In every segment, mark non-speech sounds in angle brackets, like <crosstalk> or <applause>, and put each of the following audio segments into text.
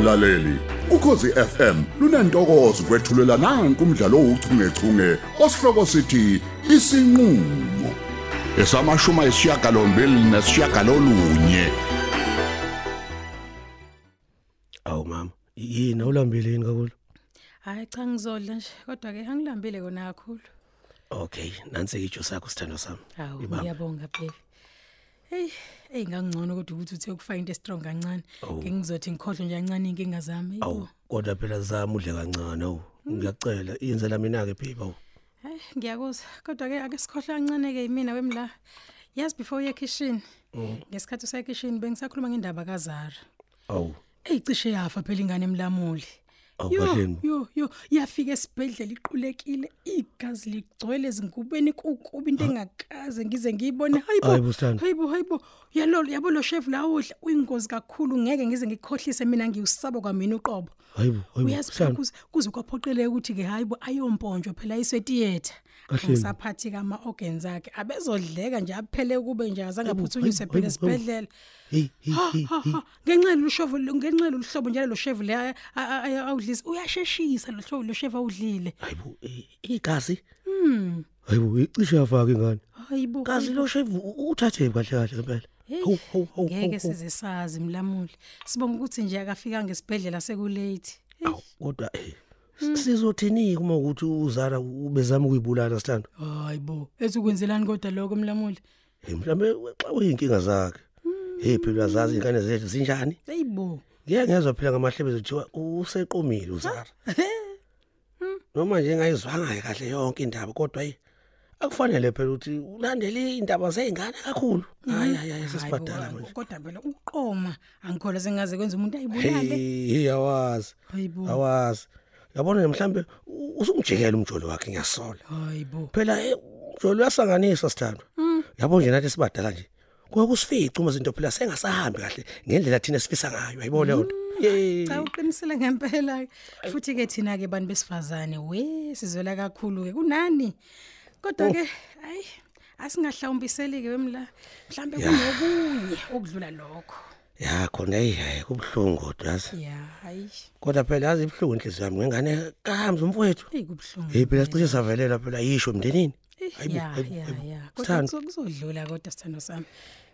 mlaleli ukhosi FM lunantokozo kwethulela nanku umdlalo ouchungechunge osihloko sithi isinqulo esamashuma esishiyagalombili nesishiyagalolunye Awu mama, yini awulambile yini kakhulu? Hayi cha ngizodla nje kodwa ke angilambile kona kakhulu. Okay, nansi ijo sakho sithando sami. Hawu Ibaba. ngiyabonga baby. Hey, hey ngangcono kodwa ukuthi uthe ukufa into strong kancane. Awu. Ke ngizothi ngikhohle nje kancane inkinga zami. Awu, yebo. kodwa phela zama udle kancane awu. Ngiyacela iyenzela mina ke babe awu. Hey, ngiyakuzwa kodwa ke ake sikhohle kancane ke yimina wemla. Yes before ye kitchen. Ngesikhathi usa kitchen bengisakhuluma ngendaba kaZara. Awu. Eyicishe yafa phela ingane emlamuli. Awu Yo, kahleni. yo, yo, yafika esibhedlela iqulekile, igazi ligcwele ezingubeni kukuba into engakaze ngize ngiyibone. Hayibo. Hayibo, Sithando. Hayibo, hayibo. Yalo yabo lo chef la udla uyingozi kakhulu ngeke ngize ngikhohlise mina ngiyusaba kwamina uqobo. Hayibo, hayibo. Uyazi phela Sithando. kuze kuze kwaphoqeleka ukuthi ke hayibo ayomponjwa phela iswetiyetha. Ngisaphathi kama organs akhe. Abezodleka nje aphele kube nje azange Hayibo, aphuthunyiswe hayibo, phela ha. ngenxa lushovu ngenxa luhlobo njalo lo chef le awudlisa uyasheshisa lo hlobo lo chef awudlile. Hayibo, eh, igazi. hmm. Hayibo, icishe yafaka ingane. hayibo Kazi lo chef u- uthathe kahle kahle ngempela. Ngeke size sazi mlamuli. Sibonga ukuthi nje akafika ngesibhedlela sekulate. Kodwa eh. Sizothini uma ukuthi uzara ubezama ukuyibulala sithando? hayibo ezukwenzelani kodwa lokho mlamuli Hey mhlambe xa uyinkinga zakhe. Hey phela uyazazi ingane zethu zinjani? hayibo Ngeke ngezwe phela ngamahlebe kuthiwa useqomile uzara. Noma nje ngayizwanga kahle yonke indaba kodwa hey akufanele phela ukuthi ulandele indaba zeingane kakhulu. Hayi hayi hayi sesibhadala Hayibo, manje. kodwa phela uqoma angikhola sengaze kwenza umuntu ayibulale Hey hey awazi. hayibo Awazi. Yabona mhlambe u- usumjikela umjolo wakhe ngiyasola. hayibo Phela eh, umjolo uyasanganisa sithando. Yabo nje nathi sibadala nje. Kwakusifica uma izinto phela sengasahambi kahle ngendlela thina sifisa ngayo. Ayibona leyo nto. Yey. cha uqinisele ngempela futhi ke thina ke bantu besifazane we sizwela kakhulu ke kunani kodwa ke hayi asingahlawumbiseli ke wemla mhlambe kunokunye okudlula lokho Ya khona hey hey kubhlungu kodwa yazi. ya hayi Kodwa phela yazi ibhlungu inhliziyo yami ngengane kahamza umfowethu. hey kubhlungu Hey phela sicishe savelela phela yisho emndenini. Eh, Hayibo, ya hayibo, ya hayibo. ya kodwa Sithando. kuzo- kuzodlula kodwa sithando sami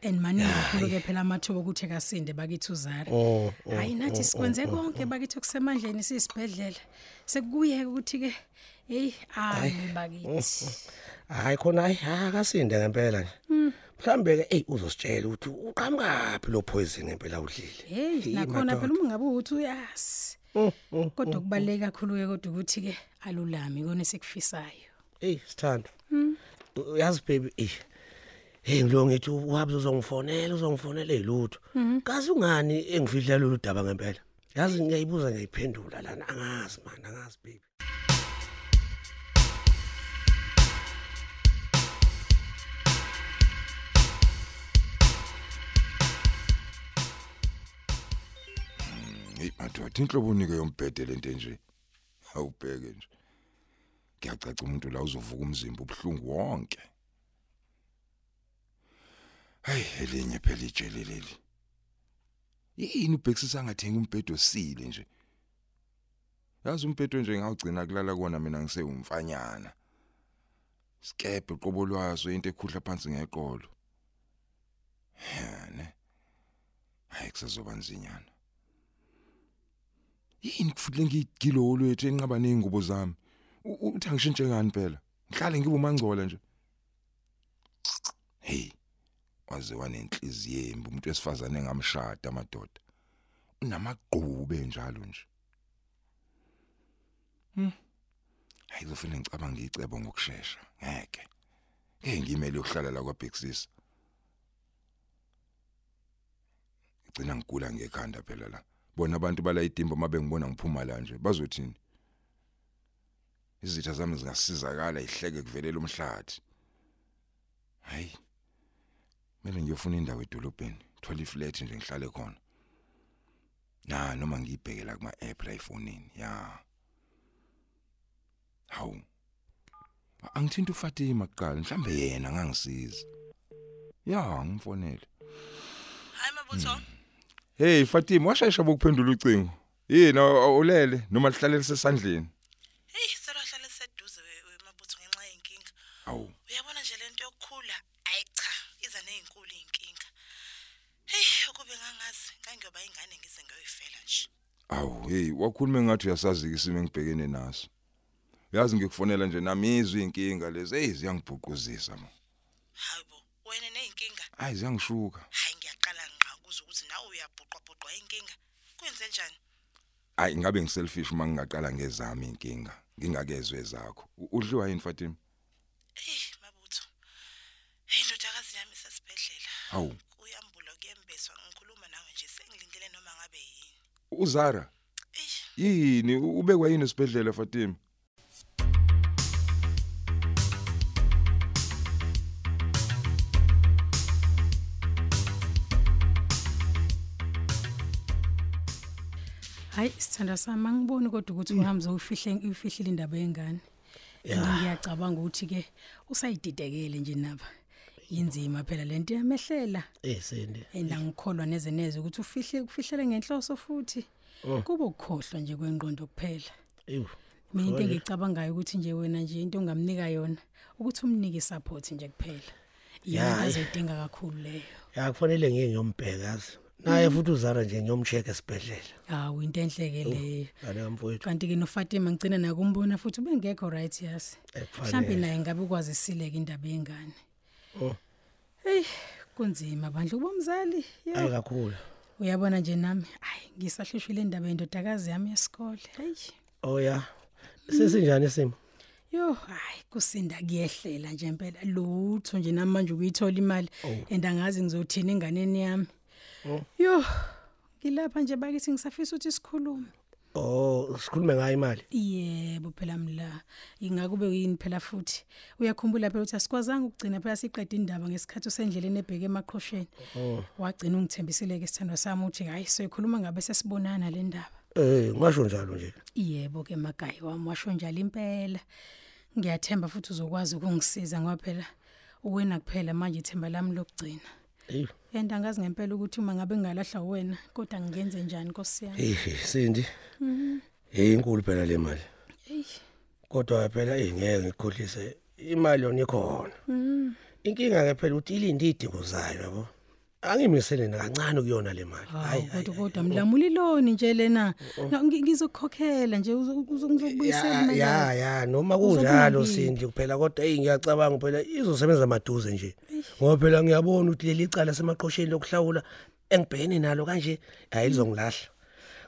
and maningi kakhulu ke phela amathuba ukuthi kasinde bakithi uzara Oh, oh, hayi nathi sikwenze konke bakithi okusemandleni sisibhedlela sekuyeke ukuthi ke hey ame bakithi Hayi khona hayi akasinde ngempela nje. Mhlambe ke hey uzositshela ukuthi uqhamukapi lo poison ngempela udlile. hey nakhona phela uma ngabe uthi uyazi Mm, mm. kodwa kubaleka kakhulu ke kodwa ukuthi ke alulami kone sikufisayo Hey sithando. Uyazi baby eh. Hey ngilo ngithi uhabi uzongifonela uzongifonela elutho. Kazi ungani engifihlela lolu daba ngempela? Yazi ngiyayibuza ngiyiphendula lana angazi man angazi baby. Madoda inhlobo unike yombhede lento nje. Awubheke nje. Kuyacaca umuntu la uzovuka umzimba ubhlungu wonke. Hey elinye phela ijele leli. Yini ubhekisisa ngathenga umbhede osile nje. Yazi umbhede nje ngawugcina kulala kona mina ngisewumfanyana. Skebe qobo lwaso into ekhuhla phansi ngeqolo. Yane. Hayi kusazoba nzinyana. Yini kufuthi ngigilo lwethu enqaba nezingubo zami? U- u- uthi angishintshe ngani phela? Ngihlale ngibe umangcola nje. Hey waze wanenhliziyo embi umuntu wesifazane engamshada amadoda. Unamagqube njalo nje. Hm hayi kufanele ngicabanga icebo ngokusheshsha ngeke. Ngeke ngimele ukuhlala la kwaBhexis gcina ngigula ngekhanda phela la. Bona abantu bala idimba mabe ngibona ngiphuma la nje bazothini? Izitha zami zingasizakala ihleke kuvelela umhlathi hayi mele ngiyofuna indawo edolobheni thola iflat nje ngihlale khona. Na noma ngiyibhekela kuma app la efonini? Ya. Hawu angithinta uFatima kuqala mhlambe yena ngangisiza ya ngimfonele. Hayi mabutho. Hey Fatima washayisha bokuphendula ucingo Yini u- ulele noma lihlalela sesandleni? Hey, selwahlala seduze wemabutho ngenxa yenkinga. Awu. Uyabona nje lento yokukhula, ayi cha, iza nezinkulu inkinga. Hey, ukube ngangazi, ngangiyoba ingane ngize ngiyoyifela nje. Awu hey wakhuluma ngathi uyasazi isimo engibhekene naso. Yazi ngikufonela nje nami izwi inkinga lezi hey ziyangibhuquzisa ma. Hayibo, wena nezinkinga. Hayi ziyangishuka. Hayi ngiyaqala ngqa ukuze ukuthi nawe uyabhuqwa bhuqwa inkinga. Kwenze njani? Hayi ngabe ngiselfish uma ngingaqala ngezami inkinga ngingakezwe zakho. Udliwa yini Fatima? Eh, mabutho. Hey, ndodakazi yami sesibhedlela. Awu Kuyambula kuyembeswa ngikhuluma nawe nje sengilindele noma ngabe yini. uzara yini ubekwa yini esibhedlela Fatima? Hayi sithanda sami angiboni kodwa ukuthi uhamza ufihle ufihlile indaba yengane. Ngiyacabanga ukuthi ke usayididekele nje naba. Inzima phela lento yamehlela. Eh Sindi. Enda ngikholwa neze neze ukuthi ufihle kufihlele ngenhloso futhi. Kuba ukukhohlwa nje kwengqondo kuphela. Ewu. Mina into engicabangayo ukuthi nje wena nje into ongamnika yona ukuthi umnike support nje kuphela. Ya, Yena eh. azodinga kakhulu leyo. Ya kufanele ngiye ngiyombhekazi. Naye futhi uzara nje ngiyomcheck esibhedlela. Hawu into enhleke leyo. Ngane kamfowethu. Kanti ke noFatima ngicina nakumbona futhi ubengekho right yasi. Ekufanele. Mhlawumbe naye ngabe ukwazisile ke indaba yengane. Oh. Hey, kunzima bandla kubomzali. Ayi Yo, kakhulu. uyabona nje nami, hayi ngisahlushwile indaba yendodakazi yami yesikole. Hey. Oh ya. Sesinjani isimo? Yo, hayi kusinda kuyehlela nje impela lutho nje namanje ukuyithola imali endangazi ngizothina enganeni yami. Yo, ngilapha nje bakithi ngisafisa ukuthi sikhulume. Oh, sikhulume ngayo imali. Yebo phela mla. Ingakube yini phela futhi. Uyakhumbula phela ukuthi asikwazanga ukugcina phela siqeda indaba ngesikhathi usendleleni ebheke emaqhosheni. Wagcina ungithembisile ke sithandwa sami uthi hayi soyikhuluma ngabe sesibonana le ndaba. Eh, ngasho njalo nje. Yebo ke magayi wami washo njalo impela. Ngiyathemba futhi uzokwazi ukungisiza ngoba phela uwena kuphela manje ithemba lami lokugcina. Eyi. Enda ngazi ngempela ukuthi uma ngabe ngalahla wena kodwa ngingenze njani Nkosi yami. Eh, Sindi. Eh, inkulu phela le mali. Ey. Kodwa phela eh ngeke ngikhohlise imali yona ikhona. Inkinga ke phela uthi ilinde idingo zayo yabo. Angimisele kancane kuyona le mali. Hayi kodwa kodwa mlamuli loni nje lena Ngi- ngizokukhokhela nje uzo- uzo- ngizokubuyisela Ya imali. ya yakho. ya noma kunjalo Uzokungiphi? Sindi kuphela kodwa hey ngiyacabanga phela izosebenza maduze nje. Ngoba phela ngiyabona ukuthi leli cala semaqhosheni lokuhlawula engibhekene nalo kanje hayi lizongilahla.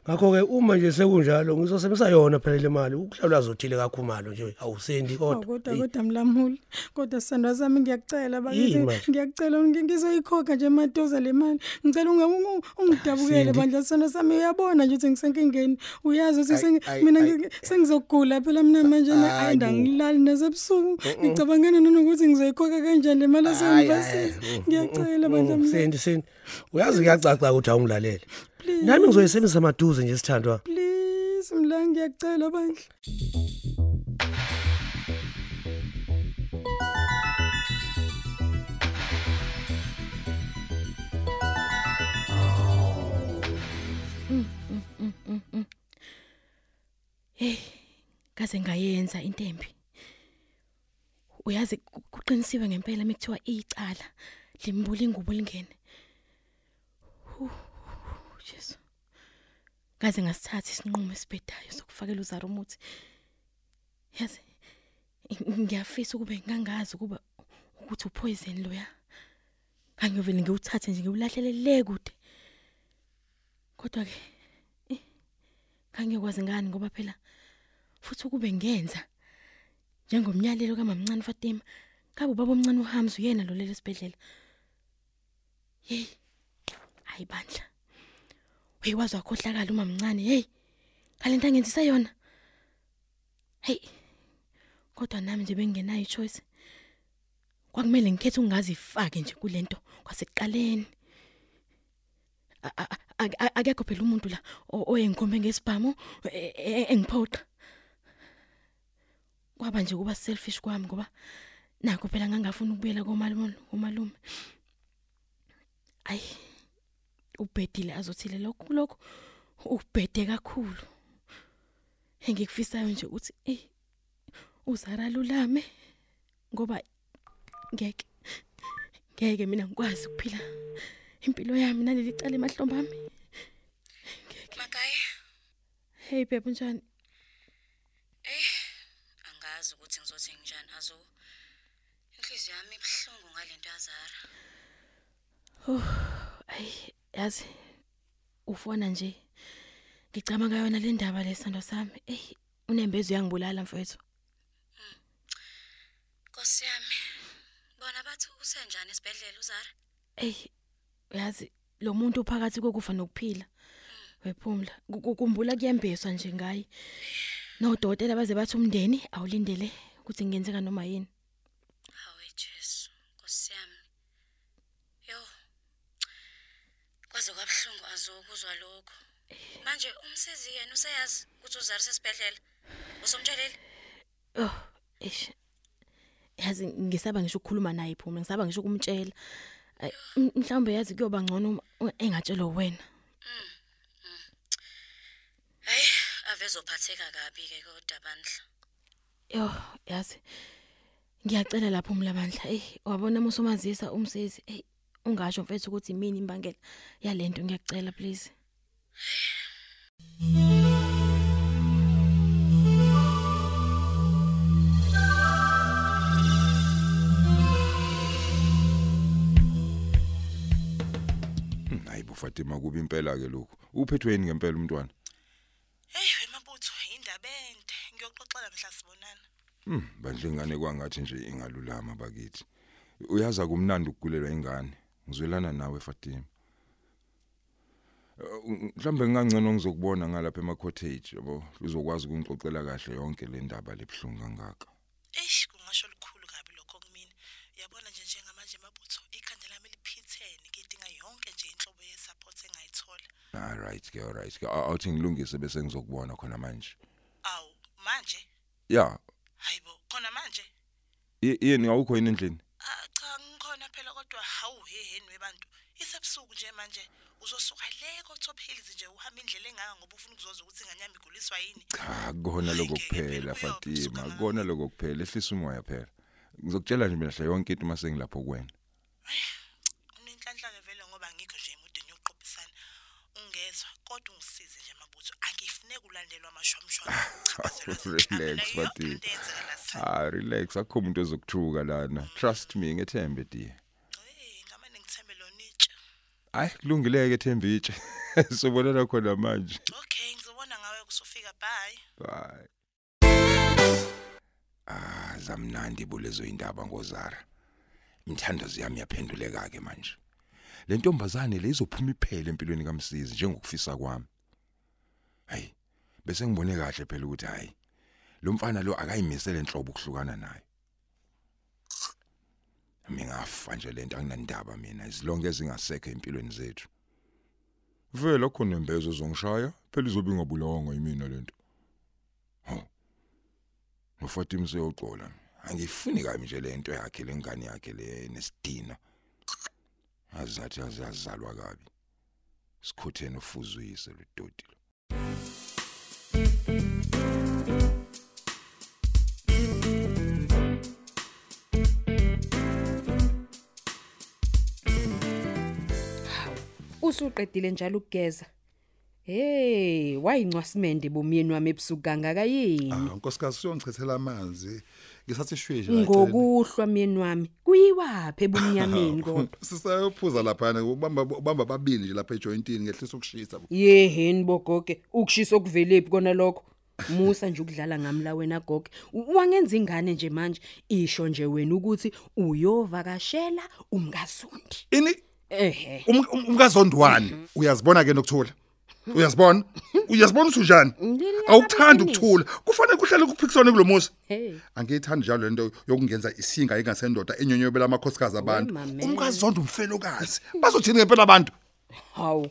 Ngakho ke uma nje sekunjalo ngizosebenzisa yona phela le mali ukuhlawula zothile kakhumalo nje awusendi Hawu, kodwa. kodwa Hey, kodwa mlamuli kodwa sisandwa sami ngiyakucela bakithi Yini manje? ngiyakucela ngi- ngizoyikhokha nje madoza le mali ngicela unge- unge- ungidabukele Sindi. bandla sisandwa sami uyabona nje ukuthi ngisenkingeni uyazi ukuthi Ay, sengi- ay, mina ay. ngi- sengizogula phela mina manje na Ay, ayenda bo. ngilali nasebusuku ngicabangana nanokuthi ngizoyikhokha kanjani le mali Hayi, hayi, aseyunivesithi mm, ngiyacela mm, bandla mm, mla Sendi sendi. Uyazi kuyacaca ukuthi awungilalele. Nami ngizoyisebenzisa maduze nje sithandwa. please mla ngiyacela bandla. Kaze ngayenza intembi. Uyazi ku- kuqinisiwe ngempela mekuthiwa icala limbula ingubo lingene Hu, hu, Jesu. Kaze ngasithatha isinqumo esibhedayo sokufakela uzara umuthi. Yazi ng- ngiyafisa ukube ngangazi ukuba ukuthi upoison loya. Ngangivele ngiwuthathe nje ngiwulahlele le kude. Kodwa ke ngangiyokwazi ngani ngoba phela futhi ukube ngenza? Njengomnyalelo kamamncane Fatima kabe ubaba omncane uHamza uyena lo leli sibedlela hey hayi bandla. Hey wazi wakhohlakala uma mncane hey. Kalento angenzisa yona hey kodwa nami nje bengenayo ichoice. Kwakumele ngikhethe ungazifake nje kulento kwasekuqaleni. A- a- a- a- akekho phela umuntu la o- oyengikhombe ngesibhamu e- e- engiphoqa. Kwaba nje kuba selfish kwami ngoba nakho phela ngangafuna ukubuyela komalume komalume. Ayi. Ubhedile azothile lokho lokho ubhede kakhulu. Engikufisayo nje ukuthi eh uzara lulame ngoba ngeke ngeke mina ngikwazi ukuphila impilo yami naleli cala emahlombe ami. Magaye, hey bebe njani? Angazi ukuthi ngizothi njani azo. Inhliziyo yami ibhlungu ngalento yazara. ayi yazi ufona nje. Ngicabanga yona le ndaba lesando sami. Ey unembezo yangibulala mfethu. Nkosi yami. Bona bathi usenjani esibhedlela uzara? ey yazi lo muntu phakathi kokufa nokuphila. Wephumla. Ku- kukumbula kuyembeswa nje ngaye. Nodokotela baze bathi umndeni awulindele ukuthi ngenzeka noma yini Hawe Jesu, Nkosi yami. Yo. Kwaze kwabhlungu azokuzwa lokho. Manje umsizi yena useyazi ukuthi uzara sesibhedlela. Usomtshelile? oh eish yazi ngisaba ngisho ukukhuluma naye phumla ngisaba ngisho ukumtshela Ay, m- mhlawumbe yazi kuyoba ngcono uma engatshelo wena Hayi, avezophatheka kabi ke kodwa bandla. yo yazi ngiyacela lapho umlamandla hey wabona musomazisa umsisi hey ungasho mfethu ukuthi imini imbangela yalento ngiyacela please Hmm, hayi bo Fatima kuba impela ke lokho uphethwe yini ngempela umntwana Hey, wemabutho indaba ende. Ngiyoxoxela mhla sibonana. Hmm, bandle ingane kwangathi nje ingalulama bakithi. Uyaza kumnandi ukugulelwa ingane. Ngizwelana nawe Fatima. Uh, Mhlambe ngingangcono ngizokubona ngalapha ema cottage yabo uzokwazi ukungixoxela kahle yonke le ndaba lebhlungu kangaka. Eish, kungasho likhulu kabi lokho kumina. Uyabona nje njengamanje mabutho, ikhanda lami liphithene, ngidinga yonke nje inhlobo yesupport engayithola. Ah right ke all right. Ke awuthi ngilungise bese ngizokubona khona manje. Awu, manje? Yeah, Hayibo, khona manje? i- yini awukho yini endlini? Ah cha ngikhona phela kodwa hawu heheni webantu. Isebusuku nje manje uzosuka le ko-top hills nje uhamba indlela engaka ngoba ufuna ukuzoza ukuthi ingane yami iguliswa yini. Cha, kona Hayi, lokho ngeke phela, kuphela kuyobe Fatima, kusuka ngaphi? kona lokho kuphela ehlisa umoya phela. Ngizokutshela nje mina hle yonke into mase ngilapho kuwena. Unenhlanhla vele ngoba ngikho nje emudeni yokuqophisana. Ungezwa kodwa ungisize nje mabutho. Angifuneki ulandelwa amashwamshwam. <laughs> Relax Fatima. Ah relax akho umuntu ozokuthuka lana. Trust me ngethembe dear. Hey, ngamane ngithembe lo nitshe. Hayi kulungileke Thembitshe. <laughs> Sobonana khona manje. Okay, ngizobona ngawe kusufika. Bye. Bye. Ah zamnandi bulezo indaba ngozara. Imthandazo yami yaphenduleka ke manje. Le ntombazane le izophuma iphele empilweni kaMsizi njengokufisa kwami. Hayi, bese ngibone kahle phela ukuthi hayi. Lo mfana lo akayimisele enhlobo ukuhlukana naye. Mingafa nje lento anginandaba mina izilonke ezingasekho empilweni zethu. Vela khona imbezo zongishaya phela izobe ingabulawanga yimina lento. Hawu. Ufatima seyoxola. Angifuni kabi nje lento yakhe lengane yakhe le nesidina. Azathi azazalwa kabi. Sikhutheni ufuzuyise lo dodi lo. Usuqedile njalo ukugeza. Hey, wayincwasimende bomyeni wami ebusuku kangaka yini? Ah, nkosikazi uyongichithela amanzi. Ngisathi shweshe Ngokuhlwa myeni wami. Kuyiwaphi ebumnyameni <laughs> kodwa? Sisayophuza lapha ubamba ubamba babili nje lapha ejointini ngehlisa ukushisa. Yeheni bogoke, ukushisa okuvelephi kona lokho. Musa nje ukudlala ngamla wena gogo. Wangenza ingane nje manje. Isho nje wena ukuthi uyovakashela umkazundi. Ini Ehhe. um- um- umkazondwani uyazibona ke nokuthula. Uyazibona? Uyazibona ukuthi unjani? Awukuthanda ukuthula. Kufanele kuhlale kuphikiswane kulomusa. Hey. Angiyithandi njalo lento yokungenza isinga ingasendoda enyonyobela amakhosikazi abantu. mame. Umkazondo umfelokazi. Bazothini ngempela abantu? Hawu.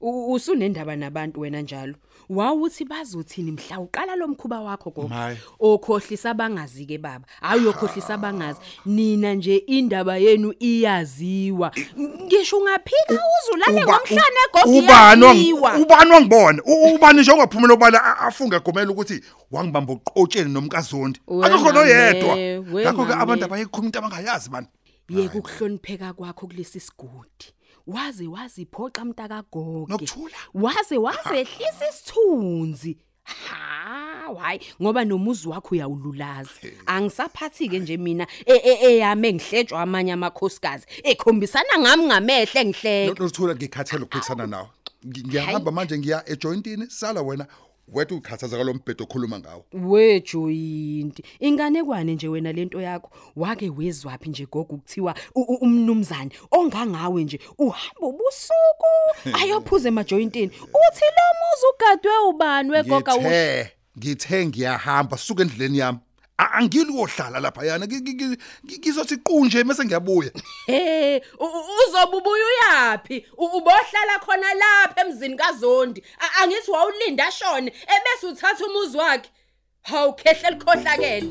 Wo, U- usunendaba nabantu wena njalo. Wawuthi bazothini mhla? Uqala lo mkhuba wakho gogo. Maye. okhohlisa abangazi ke baba. Hayi uyokhohlisa abangazi. Nina nje indaba yenu iyaziwa. Ngisho ungaphika uzulale Uba- ngomhlane gogo ubani wang- iyaziwa. ubani wangibona? U- ubani nje ongaphumela ubala a- afunge gomela ukuthi wangibamba uqotsheni nomkazondi? Wena akukho noyedwa me, wena ngakho ke abantu me. abayikhuluma into abangayazi man. Yeke ukuhlonipheka kwakho kulesi sigodi. Waze waziphoqa mntaka gogo Nokuthula. waze wazehlisa isithunzi. Ha hayi ngoba nomuzi wakho uyawululaza. Angisaphathi ke nje mina e- e- eyame ngihletshwa amanye amakhosikazi ekhombisana ngami ngamehle ngihleka nokuthula ngikhathele ukuphikisana nawe. Ngi- ngiyahamba manje ngiya ejointini sala wena wethu ukhathaza kalombhedo okhuluma ngawo. Wejoyinti inganekwane nje wena lento yakho? Wake wezwaphi nje gogo ukuthiwa u- u- umnumzane ongangawe nje? Uhamba ubusuku <laughs> ayophuza emajoyintini. Uthi lo muzi ugadwe ubani? Wegoga u- ngithe ngithe ngiyahamba suka endleleni yami. A- angili kohlala lapha yana Ngi- ngi- ngi- ngi- ngizothi qunje bese ngiyabuya. <laughs> He u- u- uzobubuya uyapi U- ubohlala khona lapha emzini kaZondi. A- angithi wawulinda ashone ebese uthatha umuzi wakhe. Hawu khehle likhohlakele.